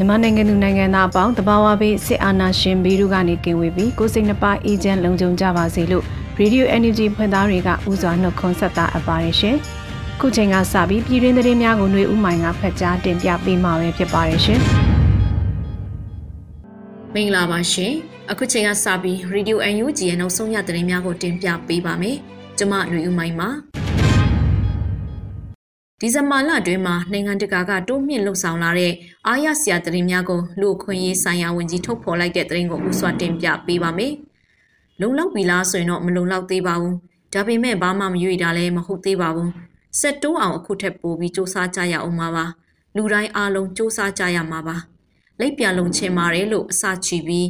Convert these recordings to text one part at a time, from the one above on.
မြန်မာနိုင်ငံသူနိုင်ငံသားအပေါင်းတဘာဝဘေးစစ်အာဏာရှင်ဘီတို့ကနေကင်ဝေးပြီးကိုစိတ်နှပါအေဂျင့်လုံခြုံကြပါစေလို့ Radio Energy ဖွင့်သားတွေကဥစွာနှုတ်ခွန်းဆက်တာအပ်ပါတယ်ရှင်။ခုချိန်ကစပြီးပြည်တွင်းသတင်းများကိုຫນွေဥမိုင်ကဖတ်ကြားတင်ပြပေးမှာပဲဖြစ်ပါတယ်ရှင်။မင်္ဂလာပါရှင်။အခုချိန်ကစပြီး Radio UNG ရဲ့နောက်ဆုံးရသတင်းများကိုတင်ပြပေးပါမယ်။ကျွန်မຫນွေဥမိုင်ပါ။ ဒီဇင်ဘာလအတွင်းမှာနိုင်ငံတကာကတိုးမြင့်လှုပ်ဆောင်လာတဲ့အားရစရာသတင်းများကိုလူအခွင့်အရေးဆိုင်ရာဝန်ကြီးထုတ်ဖော်လိုက်တဲ့သတင်းကိုဥစွာတင်ပြပေးပါမယ်။လုံလောက်ပြီလားဆိုရင်တော့မလုံလောက်သေးပါဘူး။ဒါပေမဲ့ဘာမှမရွေတာလည်းမဟုတ်သေးပါဘူး။ဆက်တိုးအောင်အခုထက်ပိုပြီးစူးစမ်းကြရအောင်ပါပါ။လူတိုင်းအားလုံးစူးစမ်းကြရမှာပါ။လက်ပြန်လုံးချင်ပါတယ်လို့အစချီပြီး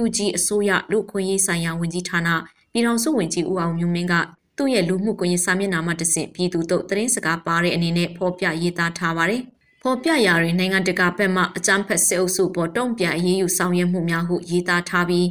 UNG အစိုးရလူခွင့်ရေးဆိုင်ရာဝန်ကြီးဌာနပြည်ထောင်စုဝန်ကြီးဦးအောင်မျိုးမင်းက သူ့ရဲ့လူမှုကွန်ရက်စာမျက်နှာမှာတဆင့်ပြည်သူတို့သတင်းစကားပါတဲ့အနေနဲ့ဖော်ပြရေးသားထားပါတယ်။ဖော်ပြရာတွင်နိုင်ငံတကာဘက်မှအကြမ်းဖက်စစ်အုပ်စုပေါ်တုံ့ပြန်အရေးယူဆောင်ရွက်မှုများဟုရေးသားထားပြီး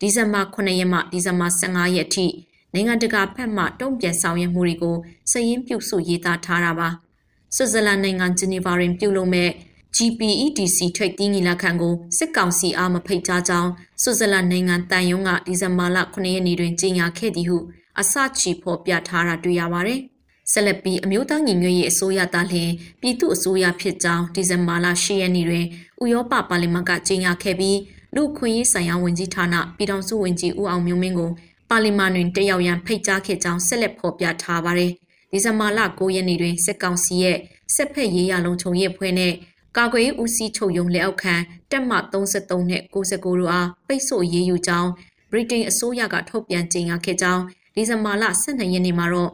ဒီဇင်ဘာ9ရက်မှဒီဇင်ဘာ15ရက်ထိနိုင်ငံတကာဘက်မှတုံ့ပြန်ဆောင်ရွက်မှုတွေကိုစည်ရင်းပြုစုရေးသားထားတာပါ။ဆွစ်ဇာလန်နိုင်ငံဂျနီဗာတွင်ပြုလုပ်မဲ့ GPEDC ထိပ်သီးညီလာခံကိုစစ်ကောင်စီအားမဖိတ်ကြားကြောင်းဆွစ်ဇာလန်နိုင်ငံတန်ယုံကဒီဇင်ဘာလ9ရက်နေ့တွင်ကြေညာခဲ့သည်ဟု အစချီဖော်ပြထားတာတွေ့ရပါတယ်။ဆက်လက်ပြီးအမျိုးသားညီညွတ်ရေးအစိုးရသားလျင်ပြည်သူ့အစိုးရဖြစ်ကြောင်းဒီဇင်ဘာလ10ရက်နေ့တွင်ဥရောပပါလီမန်ကကြေညာခဲ့ပြီးလူခွင့်ရေးဆိုင်ရာဝန်ကြီးဌာနပြည်ထောင်စုဝန်ကြီးဦးအောင်မျိုးမင်းကိုပါလီမန်တွင်တက်ရောက်ရန်ဖိတ်ကြားခဲ့ကြောင်းဆက်လက်ဖော်ပြထားပါတယ်။ဒီဇင်ဘာလ9ရက်နေ့တွင်စစ်ကောင်စီရဲ့စစ်ဖက်ရေးရလုံခြုံရေးအဖွဲ့နဲ့ကာကွယ်ရေးဦးစီးချုပ်ရုံးလက်အောက်ခံတပ်မ33နဲ့69တို့အားပိတ်ဆို့ရေးယူကြောင်းဗြိတိန်အစိုးရကထုတ်ပြန်ကြေညာခဲ့ကြောင်း ဒီဇင်ဘာလ12ရက်နေ့မှာတော့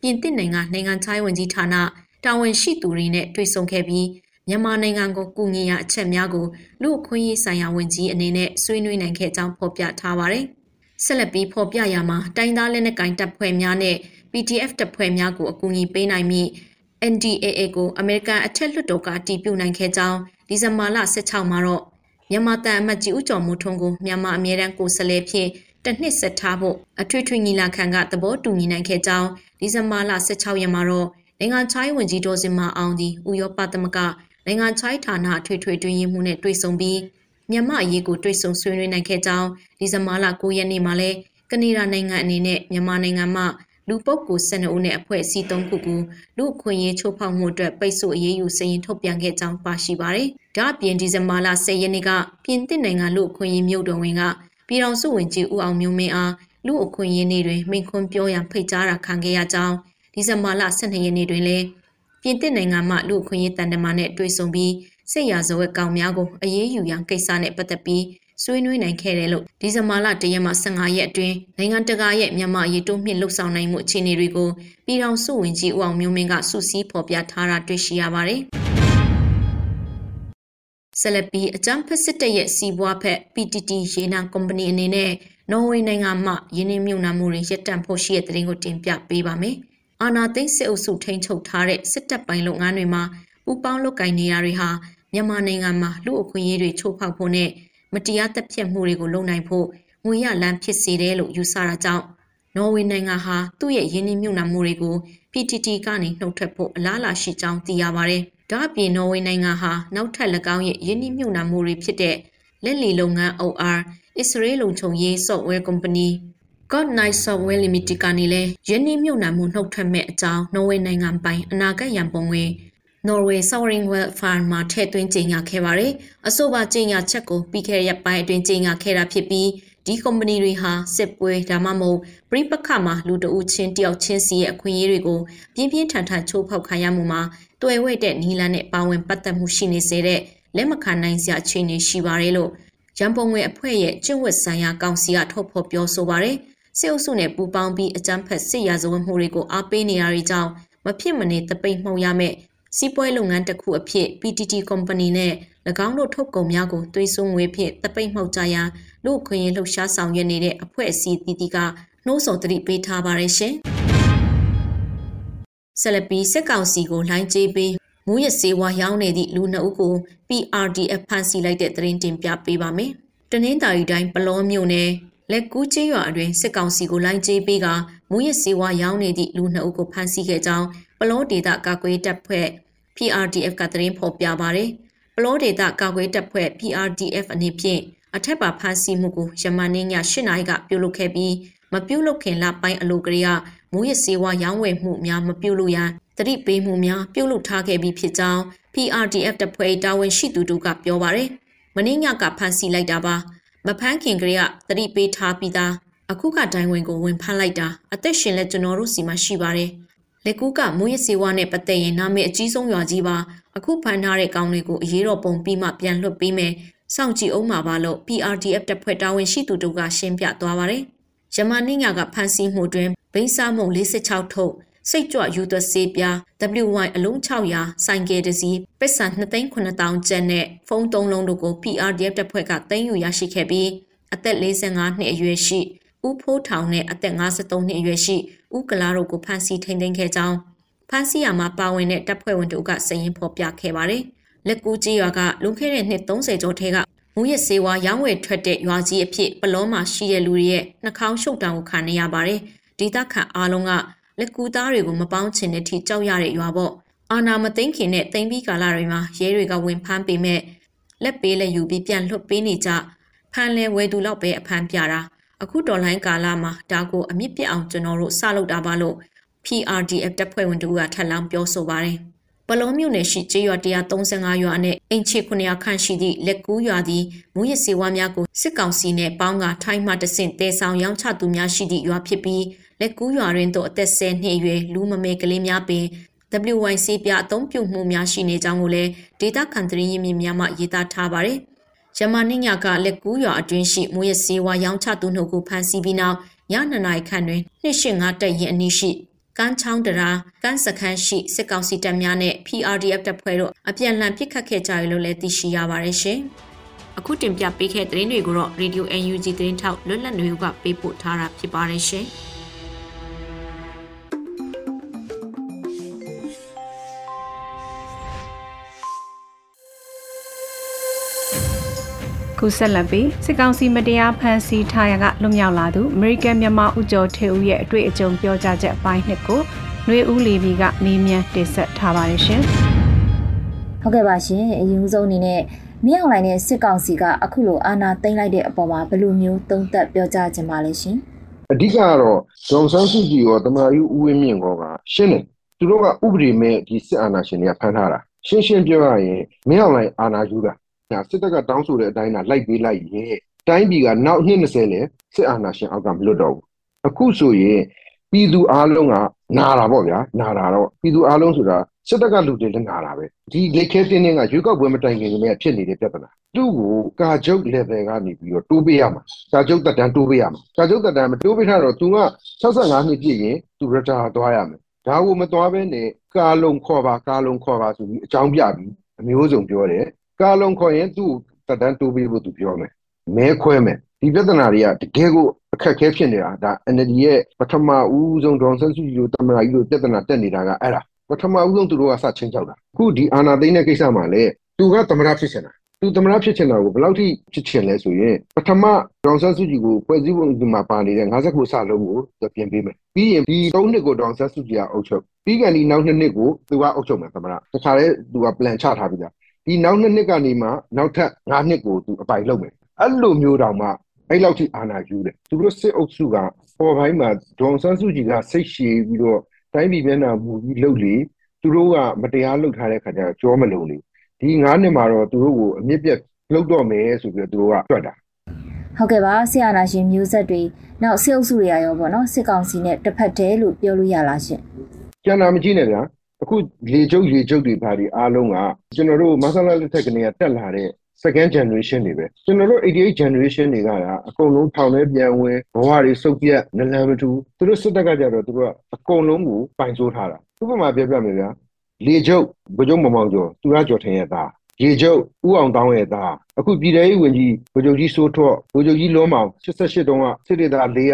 ပြင်သစ်နိုင်ငံနိုင်ငံခြားရေးဝန်ကြီးဌာနတာဝန်ရှိသူတွေနဲ့တွေ့ဆုံခဲ့ပြီးမြန်မာနိုင်ငံကိုကူညီရာအချက်များကိုလူအခွင့်အရေးဆိုင်ရာဝန်ကြီးအနေနဲ့ဆွေးနွေးနိုင်ခဲ့ကြောင်းဖော်ပြထားပါတယ်။ဆက်လက်ပြီးဖော်ပြရမှာတိုင်းသားလက်နက်ကိုင်တပ်ဖွဲ့များနဲ့ PDF တပ်ဖွဲ့များကိုအကူအညီပေးနိုင်ပြီး NDAA ကိုအမေရိကန်အထက်လွှတ်တော်ကအတည်ပြုနိုင်ခဲ့ကြောင်းဒီဇင်ဘာလ16မှာတော့မြန်မာတန်အမတ်ကြီးဦးကျော်မိုးထွန်းကိုမြန်မာအမြဲတမ်းကိုယ်စားလှယ်ဖြစ် တစ်နှစ်ဆက်ထားဖို့အထွေထွေညီလာခံကသဘောတူညီနိုင်ခဲ့ကြောင်းဒီဇင်ဘာလ16ရက်မှာတော့နိုင်ငံချိုင်းဝန်ကြီးဒေါ်စင်မာအောင်ဒီဥရောပသမဂနိုင်ငံချိုင်းဌာနအထွေထွေတွင်ရင်မှုနဲ့တွေ့ဆုံပြီးမြန်မာအရေးကိုတွေ့ဆုံဆွေးနွေးနိုင်ခဲ့ကြောင်းဒီဇင်ဘာလ9ရက်နေ့မှာလဲကနေဒါနိုင်ငံအနေနဲ့မြန်မာနိုင်ငံမှလူပုဂ္ဂိုလ်12ဦးနဲ့အဖွဲ့အစည်း3ခုကိုလူအခွင့်အရေးချိုးဖောက်မှုအတွက်ပိတ်ဆို့အရေးယူစည်ရင်ထုတ်ပြန်ခဲ့ကြောင်းပါရှိပါတယ်။ဒါ့အပြင်ဒီဇင်ဘာလ10ရက်နေ့ကပြင်သစ်နိုင်ငံလူအခွင့်အရေးမြို့တော်ဝင်က ပြည်ထောင်စုဝန်ကြီးဦးအောင်မျိုးမင်းအားလူအခွင့်အရေးနေ့တွင်မိန့်ခွန်းပြောရန်ဖိတ်ကြားတာခံခဲ့ရကြောင်းဒီဇင်ဘာလ12ရက်နေ့တွင်လည်းပြင်သစ်နိုင်ငံမှလူအခွင့်အရေးတန်တမာနဲ့တွေ့ဆုံပြီးစစ်ရာဇဝတ်ကောင်များကိုအရေးယူရန်ကိစ္စနဲ့ပတ်သက်ပြီးဆွေးနွေးနိုင်ခဲ့တယ်လို့ဒီဇင်ဘာလ၁ရက်မှ15ရက်အတွင်းနိုင်ငံတကာရဲ့မြန်မာအရေးတိုးမြင့်လှုပ်ဆောင်နိုင်မှုအခြေအနေတွေကိုပြည်ထောင်စုဝန်ကြီးဦးအောင်မျိုးမင်းကစုစည်းဖော်ပြထားတာတွေ့ရှိရပါတယ်။ ဆက်လက်ပြီးအကြမ်းဖက်စစ်တပ်ရဲ့စီးပွားဖက် PTT ရေနံကုမ္ပဏီအနေနဲ့နော်ဝေနိုင်ငံမှယင်းနှမြုံနာမှုတွေရပ်တန့်ဖို့ရှိတဲ့သတင်းကိုတင်ပြပေးပါမယ်။အာနာသိန်းစစ်အုပ်စုထိန်းချုပ်ထားတဲ့စစ်တပ်ပိုင်းလုပ်ငန်းတွေမှာပူပေါင်းလုပ်ကိုင်နေရတွေဟာမြန်မာနိုင်ငံမှာလူအခွင့်အရေးတွေချိုးဖောက်ဖို့နဲ့မတရားတပ်ဖြတ်မှုတွေကိုလုပ်နိုင်ဖို့ငွေရလမ်းဖြစ်စေတယ်လို့ယူဆတာကြောင့် နော်ဝေနိုင်ငံဟာသူ့ရဲ့ယင်းနှမြုံနာမှုတွေကို PTT ကနေနှုတ်ထွက်ဖို့အလားအလာရှိကြောင်းသိရပါတယ်။ဒါအပြင်နော်ဝေနိုင်ငံဟာနောက်ထပ်၎င်းရဲ့ယင်းနှမြုပ်နှံမှုတွေဖြစ်တဲ့လက်လီလုပ်ငန်း OR အစ္စရေးလုံခြုံရေး software company God Night Software Limited ကနေလည်းယင်းနှမြုပ်နှံမှုနှုတ်ထွက်မဲ့အကြောင်းနော်ဝေနိုင်ငံပိုင်အနာဂတ်ရန်ပုံငွေ Norway Sovereign Wealth Fund မှာထည့်သွင်းကြေညာခဲ့ပါတယ်။အဆိုပါကြေညာချက်ကိုပြီးခဲ့တဲ့ရက်ပိုင်းအတွင်းကြေညာခဲ့တာဖြစ်ပြီး ဒီကုမ္ပဏီတွေဟာစစ်ပွဲဒါမှမဟုတ်ပြိပခမှာလူတအုပ်ချင်းတယောက်ချင်းစီရဲ့အခွင့်အရေးတွေကိုပြင်းပြင်းထန်ထန်ချိုးဖောက်ခံရမှုမှာတွယ်ဝဲတဲ့နီလန်းနဲ့ပါဝင်ပတ်သက်မှုရှိနေစေတဲ့လက်မခံနိုင်စရာအခြေအနေရှိပါတယ်လို့ရန်ပုံငွေအဖွဲ့ရဲ့ကျင့်ဝတ်ဆိုင်ရာကောင်စီကထုတ်ဖော်ပြောဆိုပါတယ်။စစ်အုပ်စုနဲ့ပူးပေါင်းပြီးအကြမ်းဖက်စစ်ရာဇဝတ်မှုတွေကိုအားပေးနေရတဲ့ကြောင့်မဖြစ်မနေတပိတ်မှုံရမယ့် စီးပွားလုပ်ငန်းတစ်ခုအဖြစ် PTT Company နဲ့၎င်းတို့ထုတ်ကုန်များကိုသွေးစွန်းငွေဖြင့်တပိတ်မှုတ်ကြရန်လူခွင့်ရလှုပ်ရှားဆောင်ရွက်နေတဲ့အဖွဲ့အစည်းတည်တည်ကနှိုးဆော်တတိပေးထားပါရရှင်။ဆက်လက်ပြီးစစ်ကောင်စီကိုလိုင်းကျေးပေးမူရစေဝါရောင်းနေသည့်လူနှစ်ဦးကို PRDF ဖမ်းဆီးလိုက်တဲ့သတင်းတင်ပြပေးပါမယ်။တနင်္သာရီတိုင်းပလောမြို့နယ်လက်ကူးကျေးရွာအတွင်းစစ်ကောင်စီကိုလိုင်းကျေးပေးကမူရစေဝါရောင်းနေသည့်လူနှစ်ဦးကိုဖမ်းဆီးခဲ့ကြောင်းပလောဒေသကာကွယ်တပ်ဖွဲ့ PRDF ကသတင်းဖော်ပြပါတယ်။ပလောဒေသကာကွယ်တပ်ဖွဲ့ PRDF အနေဖြင့်အထက်ပါဖမ်းဆီးမှုကိုယမန်နေ့ည8နာရီကပြုလုပ်ခဲ့ပြီးမပြုလုပ်ခင်လပိုင်းအလိုကလေးကမူရစေဝါရောင်းဝယ်မှုများမပြုလုပ်ရန်တတိပေးမှုများပြုလုပ်ထားခဲ့ပြီးဖြစ်ကြောင်း PRDF တပ်ဖွဲ့တာဝန်ရှိသူတို့ကပြောပါတယ်။မင်းညကဖမ်းဆီးလိုက်တာပါ။မဖမ်းခင်ကလေးကတတိပေးထားပြီးသားအခုကတိုင်ဝင်ကိုဝင်ဖမ်းလိုက်တာအသက်ရှင်လက်ကျွန်တော်တို့စီမှာရှိပါတယ်။ လက်ကူးကမူရစေဝါနဲ့ပတ်သက်ရင်နာမည်အကြီးဆုံးရွာကြီးပါအခုဖမ်းထားတဲ့ကောင်းတွေကိုအရေးတော်ပုံပြီးမှပြန်လွှတ်ပေးမယ်စောင့်ကြည့်အောင်ပါပါလို့ PRDF တပ်ဖွဲ့တာဝန်ရှိသူတို့ကရှင်းပြသွားပါတယ်ယမနိညာကဖမ်းဆီးမှုတွင်ဘိန်းစားမှု46ထုတ်စိတ်ကြွယူသွစေးပြား WY အလုံး600ဆိုင်ကယ်တစ်စီးပစ္စံ2,9000ကျပ်နဲ့ဖုန်း3လုံးတို့ကို PRDF တပ်ဖွဲ့ကသိမ်းယူရရှိခဲ့ပြီးအသက်45နှစ်အရွယ်ရှိ ဦးဖိုးထောင်နဲ့အသက်53နှစ်အရွယ်ရှိဦးကလာတို့ကိုဖမ်းဆီးထိန်းသိမ်းခဲ့ကြောင်းဖမ်းဆီးရမှာပါဝင်တဲ့တပ်ဖွဲ့ဝင်တို့ကစရင်ဖော်ပြခဲ့ပါတယ်။လက်ကူးကြီးရွာကလွန်ခဲ့တဲ့နှစ်30ကျော်ထဲကမူရစေဝါရောင်းဝယ်ထွက်တဲ့ရွာကြီးအဖြစ်ပလောမှာရှိတဲ့လူတွေရဲ့နှာခေါင်းရှုပ်တောင်ကိုခံနေရပါတယ်။ဒေသခံအားလုံးကလက်ကူသားတွေကိုမပေါင်းချင်တဲ့အထိကြောက်ရတဲ့ရွာပေါ့။အာနာမသိမ့်ခင်နဲ့တိမ်ပြီးကာလတွေမှာရဲတွေကဝင်ဖမ်းပေမဲ့လက်ပေးလက်ယူပြီးပြန်လွှတ်ပေးနေကြဖမ်းလဲဝဲသူလောက်ပဲအဖမ်းပြတာ အခုတော်လိုင်းကာလမှာဒါကိုအမြင့်ပြတ်အောင်ကျွန်တော်တို့စလုပ်တာပါလို့ PRDF တပ်ဖွဲ့ဝင်တို့ကထပ်လောင်းပြောဆိုပါတယ်။ပလောမြို့နယ်ရှိကျေးရွာ135ရွာနဲ့အင်ချီ900ခန့်ရှိသည့်လက်ကူးရွာသည်မူရစေဝါများကိုစစ်ကောင်စီနှင့်ပေါင်းကထိုင်းမှတဆင့်တဲဆောင်ရောင်းချသူများရှိသည့်ရွာဖြစ်ပြီးလက်ကူးရွာတွင်သို့အသက်10နှစ်အရွယ်လူမမေကလေးများပင် WYC ပြအသုံးပြုမှုများရှိနေကြောင်းကိုလည်းဒေတာခန်တရင်းရင်းမြစ်များမှရေးသားထားပါတယ်။ ယမနိညာကလက်ကူးရွာအတွင်းရှိမူရစေဝါရောင်းချသူနှုတ်ကိုဖမ်းဆီးပြီးနောက်ညနေနိုင်ခန့်တွင်နှစ်ရှင်းငါတက်ရင်အနီးရှိကန်းချောင်းတရာကန်းစခန်းရှိစစ်ကောင်စီတပ်များနဲ့ PRDF တပ်ဖွဲ့တို့အပြန်အလှန်ပစ်ခတ်ခဲ့ကြရလို့လည်းသိရှိရပါတယ်ရှင်။အခုတင်ပြပေးခဲ့တဲ့သတင်းတွေကိုတော့ Radio UNG သတင်းထောက်လွတ်လပ်နေဦးကပေးပို့ထားတာဖြစ်ပါတယ်ရှင်။ ခုဆက်လက်ပြီးစစ်ကောင်စီမတရားဖမ်းဆီးထားရကလွတ်မြောက်လာသူအမေရိကန်မြန်မာဥကြောထေဦးရဲ့အတွေ့အကြုံပြောကြားချက်အပိုင်းနှစ်ကိုနှွေဦးလီဘီကမေးမြန်းတင်ဆက်ထားပါတယ်ရှင်။ဟုတ်ကဲ့ပါရှင်အရင်ဆုံးအနေနဲ့မြောက်လိုင်းနဲ့စစ်ကောင်စီကအခုလိုအာဏာသိမ်းလိုက်တဲ့အပေါ်မှာဘယ်လိုမျိုးသုံးသပ်ပြောကြားခြင်းပါလဲရှင်။အဓိကကတော့ဂျုံဆန်းစုကြည်ရောတမန်ယူဦးဝင်းမြင့်ကောကရှင်းတယ်သူတို့ကဥပဒေမဲ့ဒီစစ်အာဏာရှင်တွေကဖမ်းထားတာရှင်းရှင်းပြောရရင်မြောက်လိုင်းအာဏာယူတာ ဒါစစ်တပ်ကတောင်းဆိုတဲ့အတိုင်းသာလိုက်ပေးလိုက်ရင်တိုင်းပြည်ကနောက်နှစ်20လဲစစ်အာဏာရှင်အောက်ကမလွတ်တော့ဘူးအခုဆိုရင်ပြည်သူအားလုံးကနာတာပေါ့ဗျာနာတာတော့ပြည်သူအားလုံးဆိုတာစစ်တပ်ကလူတွေလည်းနာတာပဲဒီလက်ခဲတင်းတင်းကရွေးကောက်ပွဲမတိုင်ခင်ကလည်းဖြစ်နေတဲ့ပြဿနာသူ့ကိုကာကျုပ် level ကနေပြီးတော့တိုးပေးရမှာကာကျုပ်တက်တန်းတိုးပေးရမှာကာကျုပ်တက်တန်းမတိုးပေးထားတော့သူက65နှစ်ပြည့်ရင်သူ retire သွားရမယ်ဒါကိုမသွားဘဲနဲ့ကာလုံခေါ်ပါကာလုံခေါ်ပါဆိုပြီးအကြောင်းပြပြီးအမျိုးစုံပြောတယ် ကာလုံခေါ်ရင်သူ့တက်တန်းတိုးပေးဖို့သူပြောမယ်မဲခွဲမယ်ဒီပြဿနာတွေကတကယ်ကိုအခက်ခဲဖြစ်နေတာဒါ NLD ရဲ့ပထမဦးဆုံးဒေါန်ဆန်းစုကြည်တို့တမန်ကြီးတို့ပြဿနာတက်နေတာကအဲ့ဒါပထမဦးဆုံးသူတို့ကစချင်းချောက်တာအခုဒီအာနာသိန်းတဲ့ကိစ္စမှာလေသူကသမရဖြစ်ချင်တာသူသမရဖြစ်ချင်တာကိုဘယ်လောက်ထိဖြစ်ချင်လဲဆိုရင်ပထမဒေါန်ဆန်းစုကြည်ကိုဖွဲ့စည်းပုံဒီမှာပါနေတဲ့50ခုစလုံးကိုသူပြင်ပေးမယ်ပြီးရင်ဒီ3နှစ်ကိုဒေါန်ဆန်းစုကြည်ကအုပ်ချုပ်ပြီးကန်ဒီနောက်2နှစ်ကိုသူကအုပ်ချုပ်မယ်သမရတခါလေသူက plan ချထားပြီးသား ဒီနောက်နှစ်နှစ်ကနေမှနောက်ထပ်၅နှစ်ကိုသူအပိုင်လုပ်မယ်အဲ့လိုမျိုးတောင်မှအဲ့လောက်ထိအာဏာယူတယ်သူတို့စစ်အုပ်စုကပေါ်ပိုင်းမှာဒေါန်ဆန်းစုကြည်ကစိတ်ရှည်ပြီးတော့တိုင်းပြည်မျက်နှာမူပြီးလှုပ်လေသူတို့ကမတရားလှုပ်ထားတဲ့ခါကျတော့ကြောမလုံးလေဒီ9နှစ်မှာတော့သူတို့ကိုအမြင့်ပြတ်လှုပ်တော့မယ်ဆိုပြီးတော့သူတို့ကတွက်တာဟုတ်ကဲ့ပါဆရာနာရှင်မျိုးဆက်တွေနောက်စစ်အုပ်စုတွေရောပေါ့နော်စစ်ကောင်စီနဲ့တစ်ဖက်တည်းလို့ပြောလို့ရလားရှင်ကျန်တာမကြည့်နဲ့ဗျာ အခုလေကျုပ်ရေကျုပ်တွေဘာတွေအားလုံးကကျွန်တော်တို့မဆလာလက်ထက်ကနေတက်လာတဲ့ second generation တွေပဲကျွန်တော်တို့88 generation တွေကကအကုန်လုံးထောင်ထဲပြန်ဝင်ဘဝတွေစုပ်ပြတ်နလန်မတူသူတို့စစ်တပ်ကကြတော့သူတို့ကအကုန်လုံးကိုပိုင်ဆိုးထားတာဥပမာပြောပြမယ်ဗျာလေကျုပ်ဘုကျုံမောင်မောင်ကျော်သူရကျော်ထင်ရဲ့သားရေကျုပ်ဥအောင်တောင်းရဲ့သားအခုပြည်ထောင်ရေးဝန်ကြီးဗိုလ်ချုပ်ကြီးစိုးထွတ်ဗိုလ်ချုပ်ကြီးလွန်းမောင်88တုန်းကစစ်ဒေသ400အသေး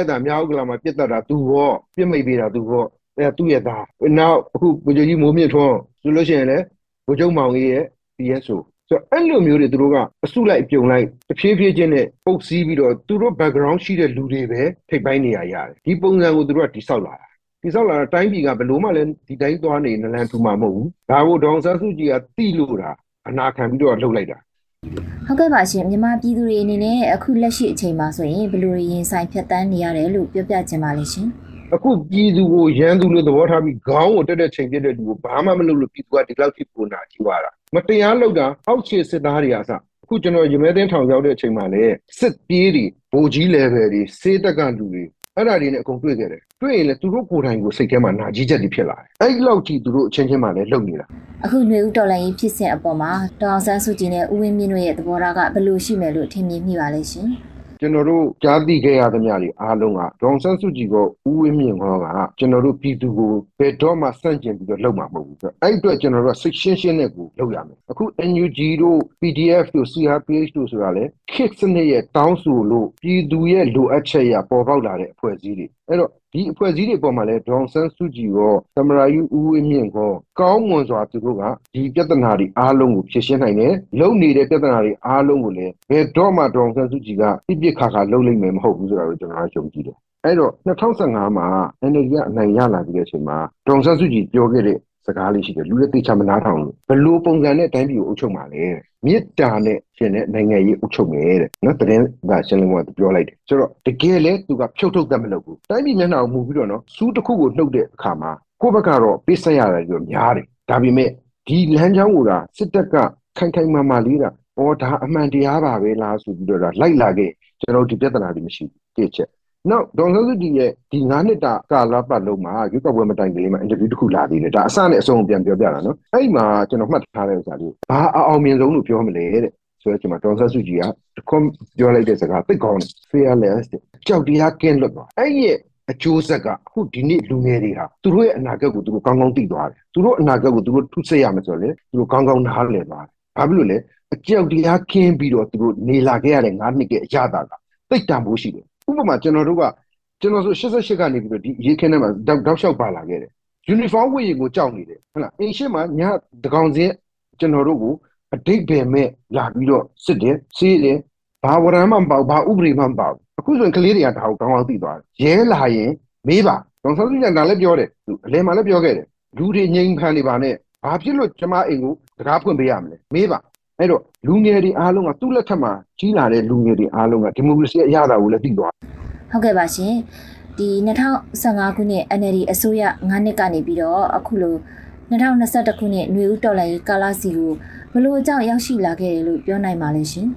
အတန်မြောက်ကလာမှာပြစ်တက်တာသူရောပြစ်မိတ်ပေးတာသူရော အဲသူ့ရဲ့သားနောက်အခုဗိုလ်ချုပ်ကြီးမိုးမြင့်ထွန်းဆိုလို့ရှိရင်လည်းဗိုလ်ချုပ်မောင်ကြီးရဲ့ PSO ဆိုတော့အဲ့လိုမျိုးတွေသူတို့ကအစုလိုက်ပြုံလိုက်တဖြည်းဖြည်းချင်းနဲ့ပုတ်စည်းပြီးတော့သူတို့ background ရှိတဲ့လူတွေပဲထိပ်ပိုင်းနေရရတယ်ဒီပုံစံကိုသူတို့ကတိဆောက်လာတာတိဆောက်လာတာတိုင်းပြည်ကဘလို့မှလည်းဒီတိုင်းသွားနေနလန်ထူမှာမဟုတ်ဘူးဒါကိုဒေါန်ဆန်းစုကြည်ကတိလို့တာအနာခံပြီးတော့လှုပ်လိုက်တာဟုတ်ကဲ့ပါရှင်မြန်မာပြည်သူတွေအနေနဲ့အခုလက်ရှိအချိန်မှာဆိုရင်ဘယ်လိုရင်ဆိုင်ဖြတ်တန်းနေရတယ်လို့ပြောပြချင်ပါလိမ့်ရှင် အခုပြည်သူကိုရန်သူလို့သဘောထားပြီးခေါင်းကိုတက်တဲ့ချိန်ပြတဲ့လူကိုဘာမှမလုပ်လို့ပြည်သူကဒီလောက်ထိပုံနာကြီးသွားတာမတရားလုပ်တာအောက်ခြေစစ်သားတွေအစအခုကျွန်တော်ရမဲသိန်းထောင်ရောက်တဲ့အချိန်မှာလေစစ်ပြေးတွေဗိုလ်ကြီး level တွေစေးတက်ကလူတွေအဲ့ဒါတွေနဲ့အကုန်တွေ့ခဲ့တယ်တွေ့ရင်လည်းသူတို့ကိုယ်တိုင်ကိုစိတ်ထဲမှာနာကြီးချက်တွေဖြစ်လာတယ်အဲ့ဒီလောက်ကြီးသူတို့အချင်းချင်းမှလည်းလုံနေတာအခုຫນွေဦးတော်လိုင်းကြီးဖြစ်စဉ်အပေါ်မှာဒေါအောင်ဆန်းစုကြည်နဲ့ဦးဝင်းမြင့်တို့ရဲ့သဘောထားကဘယ်လိုရှိမယ်လို့ထင်မြင်မိပါလဲရှင် ကျွန်တော်တို့ကြားသိခဲ့ရသမျှတွေအားလုံးကဒေါန်ဆန်းစုကြည်ကဦးဝင်းမြင့်ခေါ်ကကျွန်တော်တို့ပြည်သူကိုဘယ်တော့မှစန့်ကျင်ပြီးတော့လုပ်မှာမဟုတ်ဘူးဆိုအဲ့အတွက်ကျွန်တော်တို့စိတ်ရှင်းရှင်းနဲ့ကိုလုပ်ရမယ်အခု NUG တို့ PDF တို့ CRPH တို့ဆိုတာလေခစ်စနစ်ရဲ့တောင်းဆိုလို့ပြည်သူရဲ့လိုအပ်ချက်ရပေါ်ပေါက်လာတဲ့အဖွဲ့အစည်းတွေအဲ့တော့ဒီအဖွဲ့အစည်းတွေပေါ်မှာလည်းဒေါန်ဆန်းစုကြည်ရောသမရာယူဦးဝင်းမြင့်ကောကောင်းမွန်စွာသူတို့ကဒီပြဿနာတွေအားလုံးကိုဖြေရှင်းနိုင်တယ်လုံနေတဲ့ပြဿနာတွေအားလုံးကိုလည်းဘယ်တော့မှဒေါန်ဆန်းစုကြည်ကပြစ်ပြစ်ခါခါလုံလိမ့်မယ်မဟုတ်ဘူးဆိုတာကိုကျွန်တော်ယုံကြည်တယ်အဲ့တော့2015မှာ NLD ကအနိုင်ရလာပြီးတဲ့အချိန်မှာဒေါန်ဆန်းစုကြည်ပြောခဲ့တဲ့ စကားလေးရှိတယ်လူတွေသိချမနာထောင်လို့ဘလို့ပုံစံနဲ့တိုင်းပြည်ကိုအုပ်ချုပ်မှာလဲမြစ်တာနဲ့ရှင်တဲ့နိုင်ငံရေးအုပ်ချုပ်မယ်တဲ့နော်တရင်ကရှင်းလင်းကပြောလိုက်တယ်ဆိုတော့တကယ်လဲသူကဖြုတ်ထုတ်တတ်မလို့ဘူးတိုင်းပြည်မျက်နှာကိုမူပြီးတော့နော်စူးတစ်ခုကိုနှုတ်တဲ့အခါမှာကိုယ့်ဘက်ကတော့ပေးဆက်ရတယ်ပြောများတယ်ဒါပေမဲ့ဒီလမ်းကြောင်းကိုကစစ်တပ်ကခိုင်ခိုင်မာမာလေးတာအော်ဒါအမှန်တရားပါပဲလားဆိုပြီးတော့လိုက်လာခဲ့ကျွန်တော်ဒီပြဿနာတွေမရှိဘူးတစ်ချက် နောက်ဒေါ်ဆန်းစုကြည်ရဲ့ဒီ9နှစ်တာကာလပတ်လုံးမှာရွေးကောက်ပွဲမတိုင်ခင်လေးမှာအင်တာဗျူးတစ်ခုလာသေးတယ်ဒါအစနဲ့အဆုံးပြန်ပြောပြတာနော်အဲ့ဒီမှာကျွန်တော်မှတ်ထားတဲ့ဥစ္စာလေးဘာအောင်မြင်ဆုံးလို့ပြောမလဲတဲ့ဆိုတော့ကျွန်တော်ဒေါ်ဆန်းစုကြည်ကတခွန်းပြောလိုက်တဲ့စကားသိကောင်းတယ် fearless ကြောက်တရားကင်းလွတ်သွားအဲ့ဒီရဲ့အကျိုးဆက်ကအခုဒီနေ့လူငယ်တွေဟာသူတို့ရဲ့အနာဂတ်ကိုသူတို့ကောင်းကောင်းသိသွားတယ်သူတို့အနာဂတ်ကိုသူတို့ထုဆက်ရမယ်ဆိုတော့လေသူတို့ကောင်းကောင်းနားလည်သွားတယ်ဘာဖြစ်လို့လဲအကြောက်တရားကင်းပြီးတော့သူတို့နေလာခဲ့ရတဲ့9နှစ်ရဲ့အရသာကသိတံဖို့ရှိတယ် ဥပမာကျွန်တော်တို့ကကျွန်တော်ဆို88ကနေပြီးတော့ဒီရေခင်းထဲမှာတောက်တောက်လျှောက်ပါလာခဲ့တယ်ယူနီဖောင်းဝတ်ရင်ကိုကြောက်နေတယ်ဟုတ်လားအင်ရှင်းမှာညတကောင်စင်းကျွန်တော်တို့ကိုအတိတ်ပဲမဲ့လာပြီးတော့စစ်တယ်စီးတယ်ဘာဝရမ်းမှမပေါ့ဘာဥပဒေမှမပေါ့အခုဆိုရင်ကလေးတွေကဒါကိုကောင်းကောင်းသိသွားတယ်ရဲလာရင်မေးပါဒေါန်ဆန်းစုကြည်ကလည်းပြောတယ်သူအလဲမှာလည်းပြောခဲ့တယ်လူတွေငြိမ်ဖန်နေပါနဲ့ဘာဖြစ်လို့ကျမအိမ်ကိုတကားဖွင့်ပေးရမလဲမေးပါ အဲ့တော့လူငယ်တွေအားလုံးကသူ့လက်ထက်မှာကြီးလာတဲ့လူငယ်တွေအားလုံးကဒီမိုကရေစီအရသာကိုလည်းသိသွားဟုတ်ကဲ့ပါရှင်ဒီ2015ခုနှစ် NLD အစိုးရ9နှစ်ကနေပြီးတော့အခုလို2021ခုနှစ်ຫນွေဦးတော်လှန်ရေးကာလစီကိုဘလို့အကြောင်းရောက်ရှိလာခဲ့တယ်လို့ပြောနိုင်ပါလဲရှင်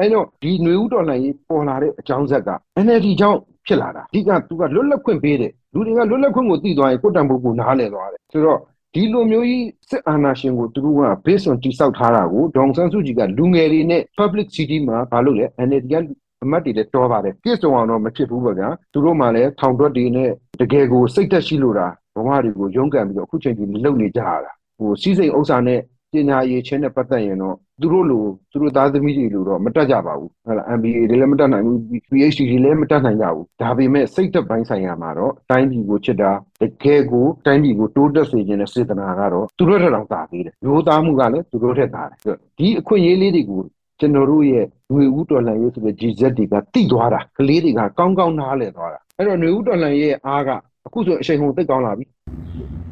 အဲ့တော့ဒီຫນွေဦးတော်လှန်ရေးပေါ်လာတဲ့အကြောင်းဆက်က NLD ကြောင့်ဖြစ်လာတာအဓိကသူကလွတ်လပ်ခွင့်ပေးတယ်လူတွေကလွတ်လပ်ခွင့်ကိုသိသွားရင်ကိုတံပိုးကိုနားလည်သွားတယ်ဆိုတော့ ဒီလိုမျိုးကြီးစစ်အာဏာရှင်ကိုသူတို့က based on တိစောက်ထားတာကိုဒေါန်ဆန်းစုကြည်ကလူငယ်တွေနဲ့ public city မှာမလုပ်လဲ NLD ကအမတ်တွေလည်းတော်ပါတယ်ပြည့်စုံအောင်တော့မဖြစ်ဘူးပေါ့ဗျာသူတို့မှလည်းထောင်တွက်တွေနဲ့တကယ်ကိုစိတ်သက်ရှိလို့တာဘဝတွေကိုရုန်းကန်ပြီးတော့အခုချိန်ကြီးလှုပ်နေကြရတာဟိုစီးစိမ်ဥစ္စာနဲ့ ပညာရေးချင်းနဲ့ပတ်သက်ရင်တော့သူတို့လိုသူတို့သားသမီးတွေလိုတော့မတက်ကြပါဘူးဟုတ်လား MBA တွေလည်းမတက်နိုင်ဘူး PhD တွေလည်းမတက်နိုင်ကြဘူးဒါပေမဲ့စိတ်သက်ပိုင်းဆိုင်ရာမှာတော့တိုင်းပြည်ကိုချစ်တာတကယ်ကိုတိုင်းပြည်ကိုတိုးတက်စေခြင်းနဲ့စေတနာကတော့သူတို့ထက်တောင်သာသေးတယ်ရိုးသားမှုကလည်းသူတို့ထက်သာတယ်ဒီအခွင့်အရေးလေးတွေကိုကျွန်တော်တို့ရဲ့ငွေဦးတော်လှန်ရေးဆိုတဲ့ GZ တွေကတိသွားတာကလေးတွေကကောင်းကောင်းနားလည်သွားတာအဲ့တော့ငွေဦးတော်လှန်ရေးရဲ့အားကအခုဆိုအချိန်ကုန်သိကောင်းလာပြီ